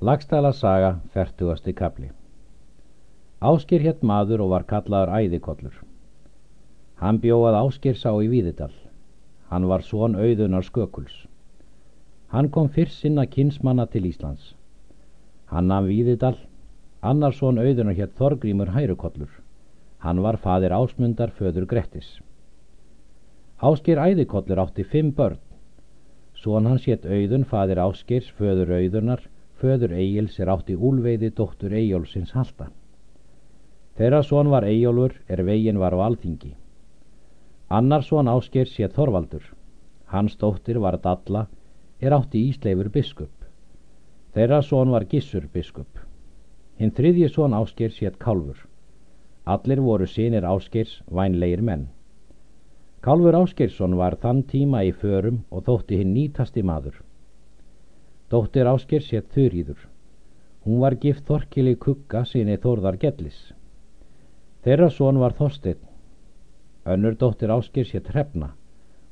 Lagstæla saga, fertugasti kapli Áskir hétt maður og var kallaður æðikollur. Hann bjóðað Áskir sá í Víðidal. Hann var svon auðunar skökuls. Hann kom fyrst sinna kinsmanna til Íslands. Hann nafn Víðidal, annar svon auðunar hétt Þorgrímur Hærukollur. Hann var fadir Ásmundar föður Grettis. Áskir æðikollur átti fimm börn. Svon hans hétt auðun fadir Áskirs föður auðunar föður Egils er átti úlveiði dóttur Egilsins halda. Þeirra svon var Egilur er vegin var á alþingi. Annar svon ásker sé Þorvaldur. Hans dóttir var Dalla er átti Ísleifur biskup. Þeirra svon var Gissur biskup. Hinn þriðji svon ásker sétt Kálfur. Allir voru sinir áskers vænleir menn. Kálfur Áskersson var þann tíma í förum og þótti hinn nýtasti maður. Dóttir Ásker sétt Þurýður. Hún var gift Þorkili Kukka sinni Þórðar Gellis. Þeirra són var Þorstein. Önnur dóttir Ásker sétt Hrefna.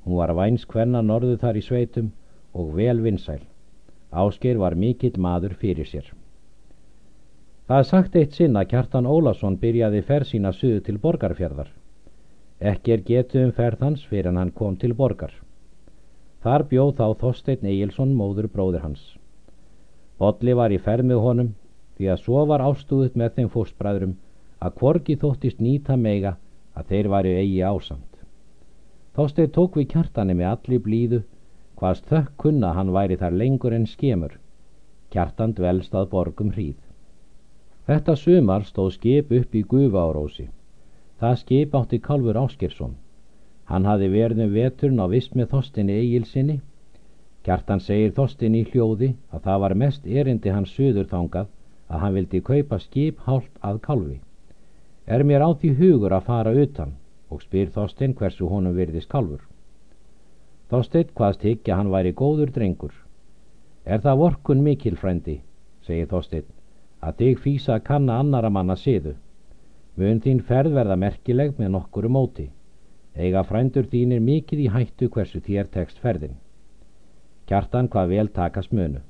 Hún var væns kvenna norðu þar í sveitum og vel vinsæl. Ásker var mikill maður fyrir sér. Það er sagt eitt sinn að Kjartan Ólason byrjaði ferð sína suðu til borgarfjörðar. Ekki er getu um ferð hans fyrir en hann kom til borgar. Þar bjóð þá Þorstein Egilson móður bróður hans. Bodli var í ferð með honum því að svo var ástúðut með þeim fóstbræðrum að kvorki þóttist nýta meiga að þeir varu eigi ásamt. Þorstein tók við kjartani með allir blíðu hvaðst þökk kunna hann væri þar lengur en skemur. Kjartan dvelst að borgum hríð. Þetta sumar stóð skip upp í gufa á rósi. Það skip átti Kálfur Áskirsson. Hann hafi verið um veturn á vist með þostinni eigilsinni. Kjartan segir þostinni í hljóði að það var mest erindi hans söður þangað að hann vildi kaupa skip hált að kalvi. Er mér á því hugur að fara utan og spyr þostinn hversu honum virðist kalfur. Þostinn hvaðst higgja hann væri góður drengur. Er það vorkun mikil frændi, segir þostinn, að þig fýsa að kanna annara manna siðu. Mun þín ferð verða merkileg með nokkuru móti eiga frændur þínir mikið í hættu hversu þér tekst ferðin. Kjartan hvað vel takast mönu.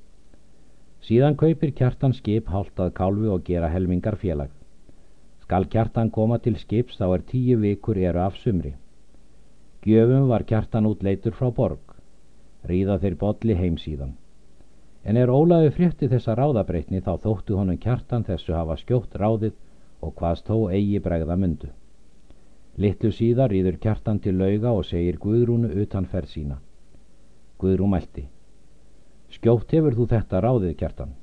Síðan kaupir kjartan skip háltað kálfu og gera helmingar félag. Skal kjartan koma til skips þá er tíu vikur eru af sumri. Gjöfum var kjartan útleitur frá borg. Ríða þeir bolli heimsíðan. En er Ólaði frétti þessa ráðabreitni þá þóttu honum kjartan þessu hafa skjótt ráðið og hvaðst þó eigi bregða myndu. Littlu síðar íður kjartan til lauga og segir Guðrúnu utan ferð sína. Guðrún mælti. Skjótt hefur þú þetta ráðið kjartan.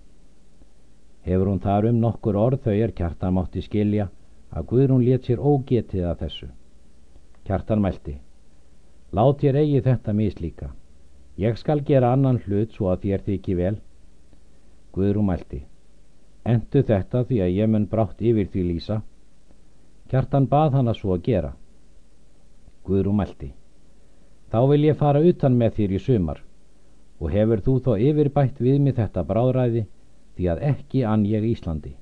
Hefur hún þar um nokkur orð þau er kjartan mátti skilja að Guðrún let sér ógetið að þessu. Kjartan mælti. Lát ég eigi þetta mislíka. Ég skal gera annan hlut svo að þér þykji vel. Guðrún mælti. Endu þetta því að ég mun brátt yfir því lýsa Kjartan bað hann að svo að gera. Guðrú mælti. Þá vil ég fara utan með þér í sumar og hefur þú þó yfirbætt við mig þetta bráðræði því að ekki ann ég Íslandi.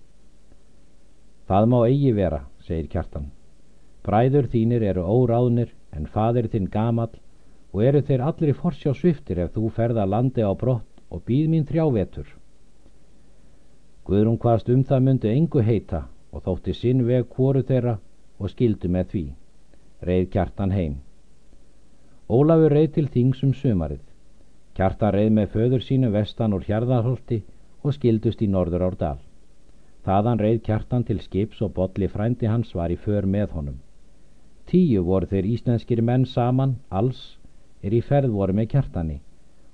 Það má eigi vera, segir Kjartan. Bræður þínir eru óráðnir en fadir þinn gamal og eru þeir allir forsjá sviftir ef þú ferða landi á brott og býð mín þrjá vetur. Guðrún hvaðst um það myndu engu heita og þótti sinn veg kóru þeirra og skildu með því. Reið kjartan heim. Ólafur reið til þingsum sumarið. Kjartan reið með föður sínu vestan úr hjarðarholti og skildust í norður árdal. Þaðan reið kjartan til skips og botli frændi hans var í för með honum. Tíu voru þeir íslenskir menn saman, alls, er í ferð voru með kjartani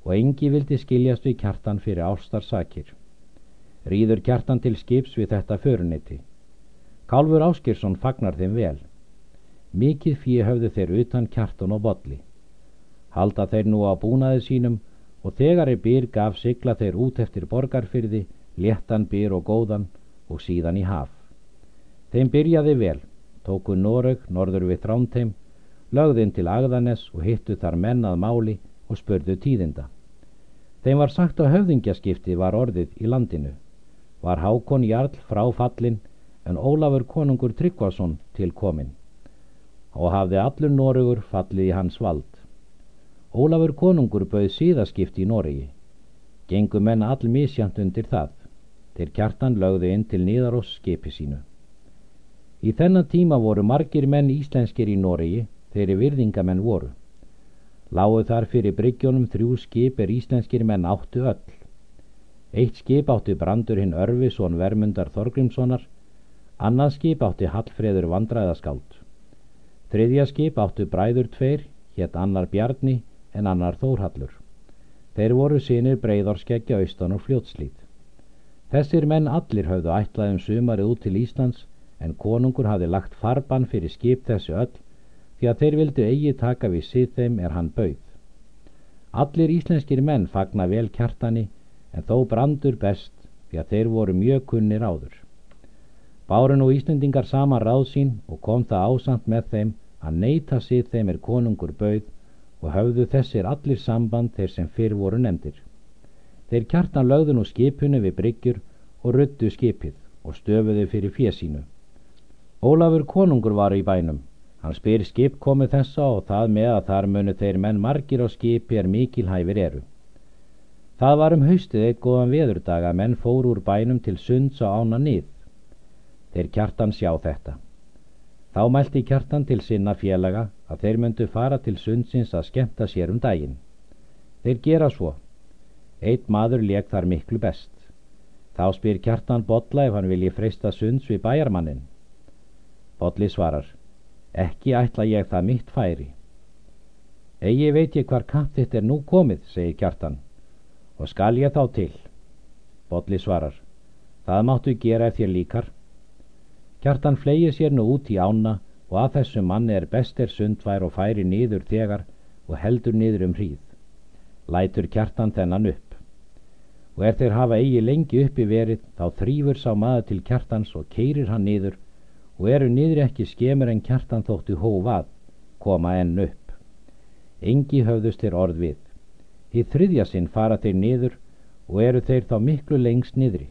og engi vildi skiljast við kjartan fyrir ástarsakir. Rýður kjartan til skips við þetta föruniti. Kálfur Áskirsson fagnar þeim vel. Mikið fyrir höfðu þeir utan kjartan og bolli. Halda þeir nú á búnaði sínum og þegar er byr gaf sigla þeir út eftir borgarfyrði, léttan byr og góðan og síðan í haf. Þeim byrjaði vel, tóku Noreg, norður við Þrámteim, lögðinn til Agðanes og hittu þar mennað máli og spörðu tíðinda. Þeim var sagt að höfðingjaskipti var orðið í landinu. Var Hákon Jarl fráfallin en Ólafur konungur Tryggvason til komin og hafði allur Noregur fallið í hans vald. Ólafur konungur bauð síðaskipti í Noregi. Gengu menn all misjant undir það. þeir kjartan lögðu inn til niðarós skipi sínu. Í þennan tíma voru margir menn íslenskir í Noregi, þeirri virðingamenn voru. Láðu þar fyrir bryggjónum þrjú skip er íslenskir menn áttu öll. Eitt skip átti brandur hinn Örvisson Vermundar Þorgrímssonar, annað skip átti Hallfreður Vandræðaskáld. Þriðja skip áttu bræður tveir, hétt annar Bjarni en annar Þórhallur. Þeir voru sínir breyðorskeggja austan og fljótslít. Þessir menn allir höfðu ætlaðum sumarið út til Íslands en konungur hafi lagt farban fyrir skip þessu öll því að þeir vildu eigi taka við sið þeim er hann bauð. Allir íslenskir menn fagna vel kjartani en þó brandur best því að þeir voru mjög kunnir áður. Bárun og Íslendingar saman ráð sín og kom það ásamt með þeim að neyta sið þeim er konungur bauð og höfðu þessir allir samband þeir sem fyrr voru nefndir. Þeir kjartan lögðu nú skipunni við bryggjur og ruttu skipið og stöfuðu fyrir fjesínu. Ólafur konungur var í bænum Hann spyr skip komið þessa og það með að þar munu þeir menn margir á skipi er mikilhæfir eru. Það var um haustið eitt góðan veðurdag að menn fór úr bænum til sunds á ána nýð. Þeir kjartan sjá þetta. Þá mælti kjartan til sinna félaga að þeir myndu fara til sundsins að skemta sér um daginn. Þeir gera svo. Eitt maður leik þar miklu best. Þá spyr kjartan Bodla ef hann vilji freysta sunds við bæjarmannin. Bodli svarar. Ekki ætla ég það mitt færi. Egi veit ég hvar katt þitt er nú komið, segir kjartan, og skal ég þá til. Bodli svarar, það máttu gera ef þér líkar. Kjartan flegir sér nú út í ána og að þessu manni er bestir sundvær og færi nýður þegar og heldur nýður um hríð. Lætur kjartan þennan upp. Og er þeir hafa eigi lengi uppi verið, þá þrýfur sá maður til kjartans og keirir hann nýður og eru niður ekki skemur en kjartan þóttu hófað, koma enn upp. Engi höfðust þeir orð við. Í þriðja sinn fara þeir niður og eru þeir þá miklu lengst niðri.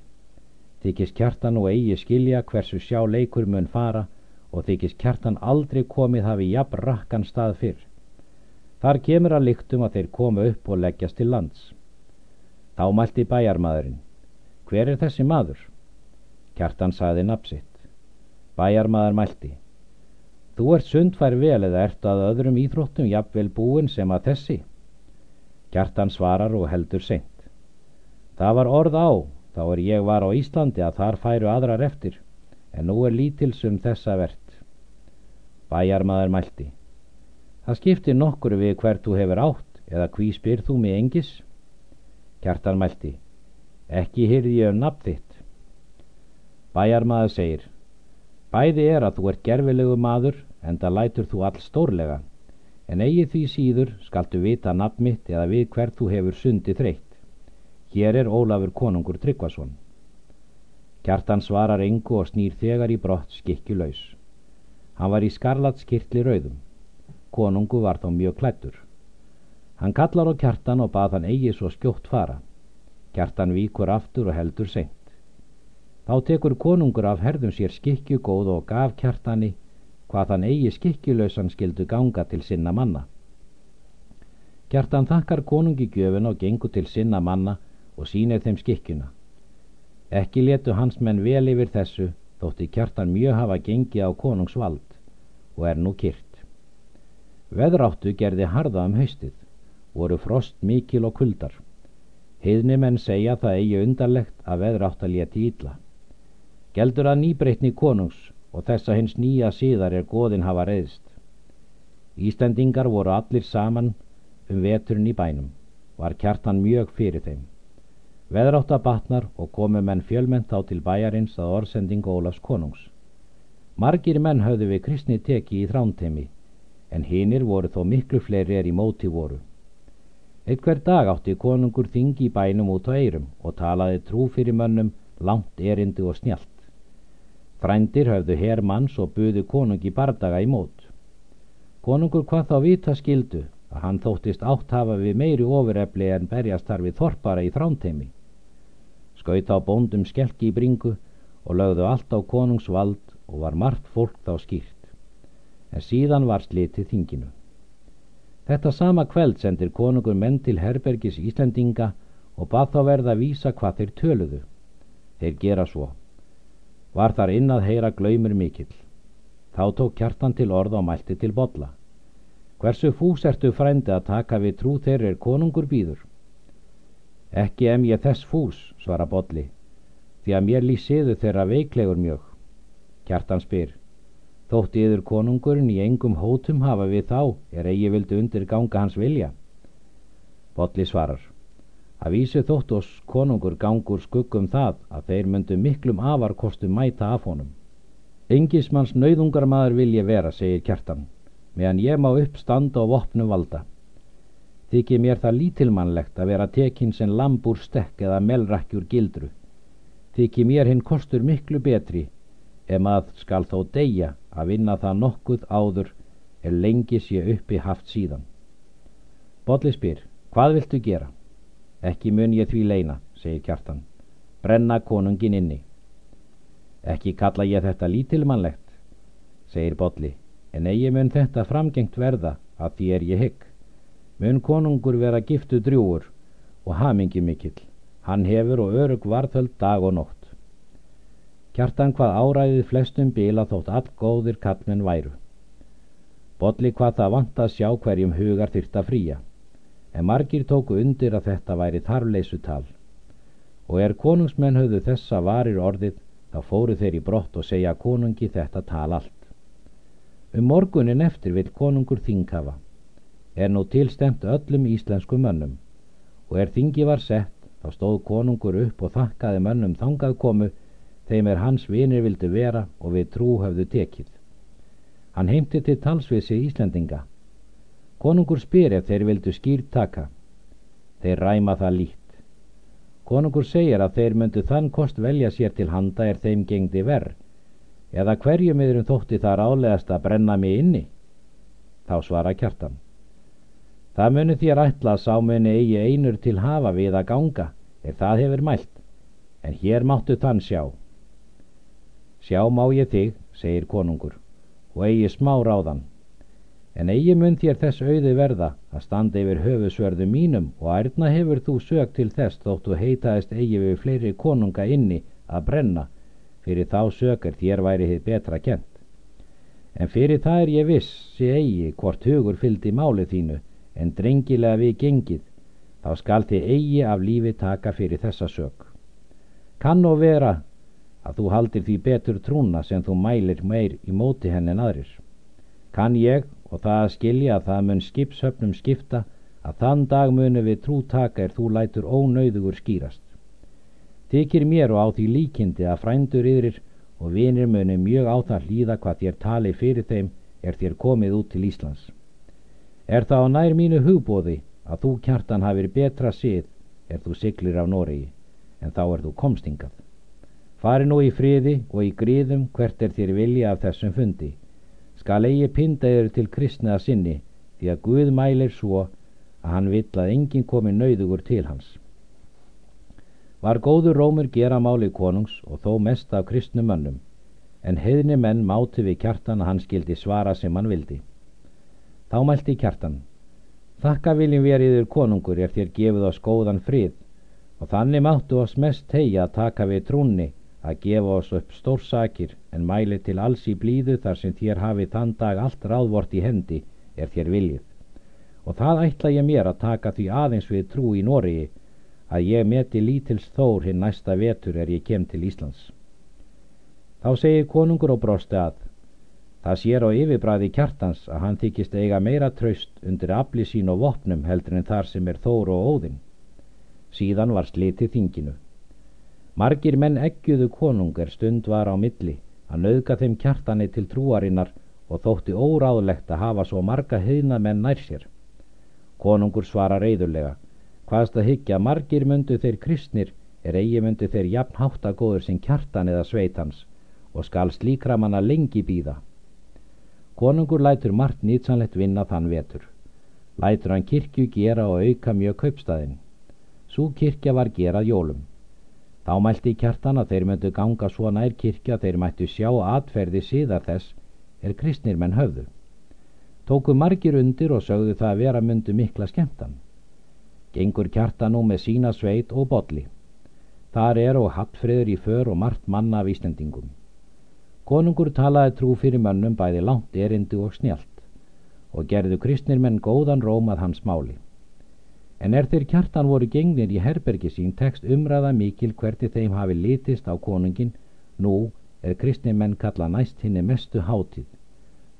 Þykist kjartan og eigi skilja hversu sjá leikur mun fara og þykist kjartan aldrei komið hafi jafn rakkan stað fyrr. Þar kemur að lyktum að þeir koma upp og leggjast til lands. Þá mælti bæjarmadurinn. Hver er þessi maður? Kjartan saði napsitt. Bæjarmaður mælti. Þú ert sundfær vel eða ert að öðrum íþróttum jafnvel búin sem að þessi? Kjartan svarar og heldur seint. Það var orð á, þá er ég var á Íslandi að þar færu aðrar eftir, en nú er lítilsum þessa verðt. Bæjarmaður mælti. Það skiptir nokkur við hvert þú hefur átt, eða hví spyr þú mig engis? Kjartan mælti. Ekki hyrði ég um nafn þitt. Bæjarmaður segir. Bæði er að þú ert gerfilegu maður en það lætur þú all stórlega en eigi því síður skaltu vita nafn mitt eða við hvert þú hefur sundi þreytt. Hér er Ólafur konungur Tryggvason. Kjartan svarar engu og snýr þegar í brott skikkjulaus. Hann var í skarlatskirtli rauðum. Konungu var þá mjög klættur. Hann kallar á kjartan og bað hann eigi svo skjótt fara. Kjartan víkur aftur og heldur seint. Þá tekur konungur af herðum sér skikju góð og gaf kjartani hvað þann eigi skikkjulausan skildu ganga til sinna manna. Kjartan þakkar konungi gjöfun og gengur til sinna manna og sínir þeim skikkjuna. Ekki letu hans menn vel yfir þessu þótti kjartan mjög hafa gengið á konungsvald og er nú kyrt. Veðráttu gerði harða um haustið, voru frost mikil og kuldar. Heiðni menn segja það eigi undarlegt að veðrátt að leti ítla. Geldur að nýbreytni konungs og þessa hins nýja síðar er goðin hafa reyðst. Ístendingar voru allir saman um veturinn í bænum, var kjartan mjög fyrir þeim. Veðrátt að batnar og komu menn fjölmennt á til bæjarins að orðsending Ólafs konungs. Margir menn höfðu við kristni teki í þrántemi, en hinnir voru þó miklu fleiri er í móti voru. Eitt hver dag átti konungur þingi í bænum út á eirum og talaði trú fyrir mönnum langt erindi og snjált. Frændir höfðu hermanns og buðu konungi bardaga í mót. Konungur hvað þá vita skildu að hann þóttist átt hafa við meiri ofurefli en berjast þar við þorpara í þránteimi. Skaut á bóndum skelki í bringu og lögðu allt á konungsvald og var margt fólk þá skýrt. En síðan var slitið þinginu. Þetta sama kveld sendir konungur menn til herbergis Íslendinga og bað þá verða að vísa hvað þeir töluðu. Þeir gera svo. Var þar inn að heyra glaumur mikill. Þá tók kjartan til orð og mælti til bolla. Hversu fús ertu frændi að taka við trú þeirri er konungur býður? Ekki em ég þess fús, svara bolli, því að mér lýsiðu þeirra veiklegur mjög. Kjartan spyr, þótt yður konungurinn í engum hótum hafa við þá, er eigi vildu undir ganga hans vilja? Bolli svarar, að vísu þótt oss konungur gangur skuggum það að þeir myndu miklum afarkostu mæta af honum. Engismanns nauðungarmaður vil ég vera, segir kjartan, meðan ég má upp standa og vopnu valda. Þykir mér það lítilmannlegt að vera tekinn sem lambúr stekk eða melrakkjur gildru. Þykir mér hinn kostur miklu betri, ef maður skal þó deyja að vinna það nokkuð áður er lengi sé uppi haft síðan. Bodli spyr, hvað viltu gera? Ekki mun ég því leina, segir kjartan, brenna konungin inni. Ekki kalla ég þetta lítilmannlegt, segir Bodli, en eigi mun þetta framgengt verða að því er ég hygg. Mun konungur vera giftu drjúur og hamingi mikill, hann hefur og örug varðhöld dag og nótt. Kjartan hvað áræðið flestum bila þótt all góðir kallmenn væru. Bodli hvað það vant að sjá hverjum hugar þyrta fría, en margir tóku undir að þetta væri þarfleysu tal. Og er konungsmenn höfðu þessa varir orðið, Þá fóru þeir í brott og segja konungi þetta tal allt. Um morgunin eftir vil konungur þinghafa. Er nú tilstemt öllum íslensku mönnum og er þingi var sett þá stóð konungur upp og þakkaði mönnum þangað komu þeim er hans vinir vildu vera og við trú höfðu tekið. Hann heimti til talsvisi Íslendinga. Konungur spyr ef þeir vildu skýrt taka. Þeir ræma það líkt. Konungur segir að þeir myndu þann kost velja sér til handa er þeim gengdi verð, eða hverjum yfirum þótti þar álegast að brenna mig inni? Þá svara kjartan. Það muni þér ætla að sá muni eigi einur til hafa við að ganga, ef það hefur mælt, en hér máttu þann sjá. Sjá má ég þig, segir konungur, og eigi smá ráðan. En eigi mun þér þess auði verða að standa yfir höfusverðu mínum og ærna hefur þú sög til þess þóttu heitaðist eigi við fleiri konunga inni að brenna. Fyrir þá sögur þér væri þið betra kent en fyrir það er ég viss sé eigi hvort hugur fyldi málið þínu en drengilega við gengið þá skal þið eigi af lífi taka fyrir þessa sög kann og vera að þú haldir því betur trúna sem þú mælir meir í móti henn en aðrir kann ég og það að skilja að það mun skipshöfnum skipta að þann dag munu við trú taka er þú lætur ónauðugur skýrast. Þykir mér og á því líkindi að frændur yðrir og vinir munu mjög á það hlýða hvað þér tali fyrir þeim er þér komið út til Íslands. Er það á nær mínu hugbóði að þú kjartan hafið betra sið er þú siglir af Noregi en þá er þú komstingað. Fari nú í friði og í gríðum hvert er þér vilja af þessum fundi skal eigi pinda yfir til kristnaða sinni því að Guð mælir svo að hann vill að enginn komi nauðugur til hans. Var góður rómur gera máli konungs og þó mest af kristnum mönnum, en heðni menn máti við kjartan að hann skildi svara sem hann vildi. Þá mælti kjartan, þakka viljum veriður konungur ef þér gefið oss góðan frið og þannig máttu oss mest tegja að taka við trúnni að gefa oss upp stórsakir en mæli til alls í blíðu þar sem þér hafið þann dag allt ráðvort í hendi er þér viljið. Og það ætla ég mér að taka því aðeins við trú í Nóriði að ég meti lítils þór hinn næsta vetur er ég kem til Íslands. Þá segir konungur og brosti að það sér á yfirbræði kjartans að hann þykist eiga meira traust undir afli sín og vopnum heldur en þar sem er þór og óðinn. Síðan var slitið þinginu. Margir menn eggjúðu konungar stund var á milli að nauðga þeim kjartani til trúarinnar og þótti óráðlegt að hafa svo marga heina menn nær sér. Konungur svara reyðulega, hvaðst að hyggja margir myndu þeir kristnir er eigi myndu þeir jafn háttagóður sem kjartan eða sveitans og skal slíkra manna lengi býða. Konungur lætur margt nýtsanlegt vinna þann vetur. Lætur hann kirkju gera og auka mjög kaupstaðin. Sú kirkja var gerað jólum. Þá mælti kjartan að þeir myndu ganga svo nær kirkja þeir mættu sjá atferði síðar þess er kristnir menn höfðu. Tóku margir undir og sögðu það að vera myndu mikla skemmtan. Gengur kjartan nú með sína sveit og bolli. Þar er og hattfriður í för og margt manna af Íslendingum. Konungur talaði trú fyrir mönnum bæði langt erindi og snjált og gerðu kristnir menn góðan róm að hans máli. En er þeir kjartan voru gengnir í herbergi sín tekst umræða mikil hverti þeim hafi litist á konungin, nú er kristnir menn kalla næst henni mestu hátíð,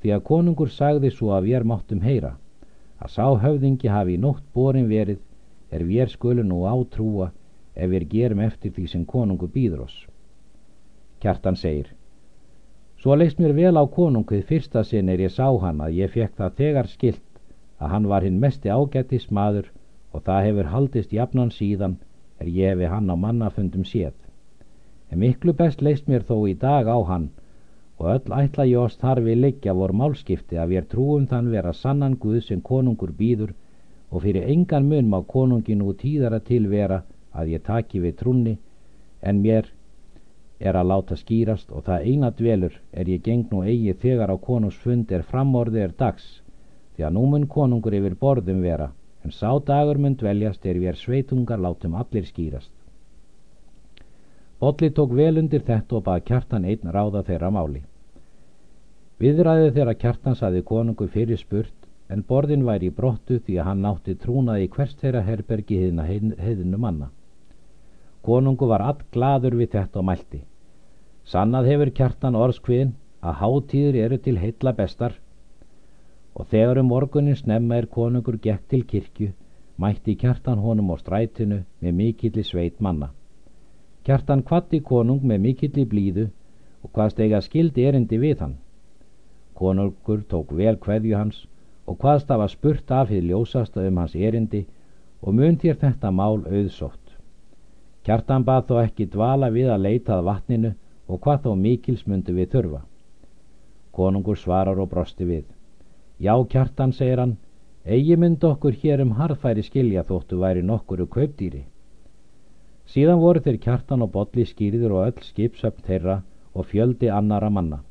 því að konungur sagði svo að við máttum heyra, að sá höfðingi hafi í nótt borin verið, er við skulum nú átrúa ef við gerum eftir því sem konungur býður oss. Kjartan segir, Svo leist mér vel á konungið fyrsta sinn er ég sá hann að ég fekk það þegar skilt að hann var hinn mesti ágættis maður og það hefur haldist jafnan síðan er ég hefi hann á mannafundum séð. En miklu best leist mér þó í dag á hann og öll ætla ég oss þar við leggja vor málskipti að við trúum þann vera sannan Guð sem konungur býður og fyrir engan mun má konungin út tíðara til vera að ég taki við trúnni en mér er að láta skýrast og það eina dvelur er ég geng nú eigi þegar á konungs fund er framorði er dags því að nú mun konungur yfir borðum vera en sá dagur mun dveljast er við er sveitungar látum allir skýrast. Bolli tók vel undir þetta og bað kjartan einn ráða þeirra máli. Viðræði þeirra kjartan saði konungu fyrir spurt en borðin væri í brottu því að hann nátti trúnaði hvert þeirra herbergi heiðinu manna Konungu var all gladur við þetta og mælti. Sannað hefur kjartan orðskviðin að hátíður eru til heitla bestar og þegar um morgunin snemma er konungur gekk til kirkju mætti kjartan honum á strætinu með mikilli sveit manna. Kjartan kvatti konung með mikilli blíðu og hvað stega skildi erindi við hann. Konungur tók vel kveðju hans og hvaðst af að spurt af því ljósasta um hans erindi og mun þér þetta mál auðsótt. Kjartan bað þó ekki dvala við að leitað vatninu og hvað þó mikils myndu við þurfa. Konungur svarar og brosti við. Já, kjartan, segir hann, eigi mynd okkur hér um harðfæri skilja þóttu væri nokkuru kaupdýri. Síðan voru þeir kjartan og bolli skýriður og öll skipsöfn þeirra og fjöldi annara manna.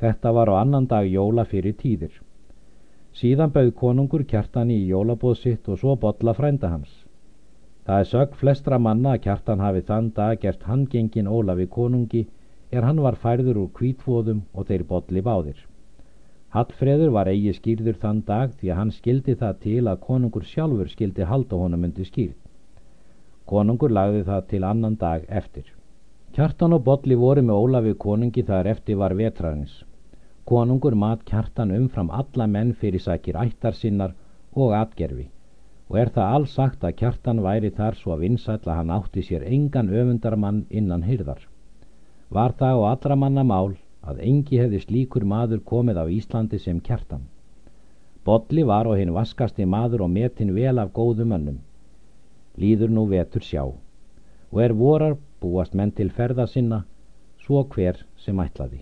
Þetta var á annan dag jóla fyrir tíðir. Síðan bauð konungur kjartan í jólabóð sitt og svo bolla frænda hans. Það er sög flestra manna að kjartan hafi þann dag gert hangengin Ólafi konungi er hann var færður úr kvítfóðum og þeir botli báðir. Hallfreður var eigi skýrður þann dag því að hann skildi það til að konungur sjálfur skildi halda honum undir skýrð. Konungur lagði það til annan dag eftir. Kjartan og botli voru með Ólafi konungi þar eftir var vetrarins. Konungur mat kjartan umfram alla menn fyrir sækir ættar sinnar og atgerfi og er það alls sagt að kjartan væri þar svo að vinsætla að hann átti sér engan öfundarmann innan hyrðar. Var það á allra manna mál að engi hefði slíkur maður komið á Íslandi sem kjartan. Bodli var og hinn vaskasti maður og metin vel af góðum önnum. Líður nú vetur sjá og er vorar búast menn til ferða sinna svo hver sem ætlaði.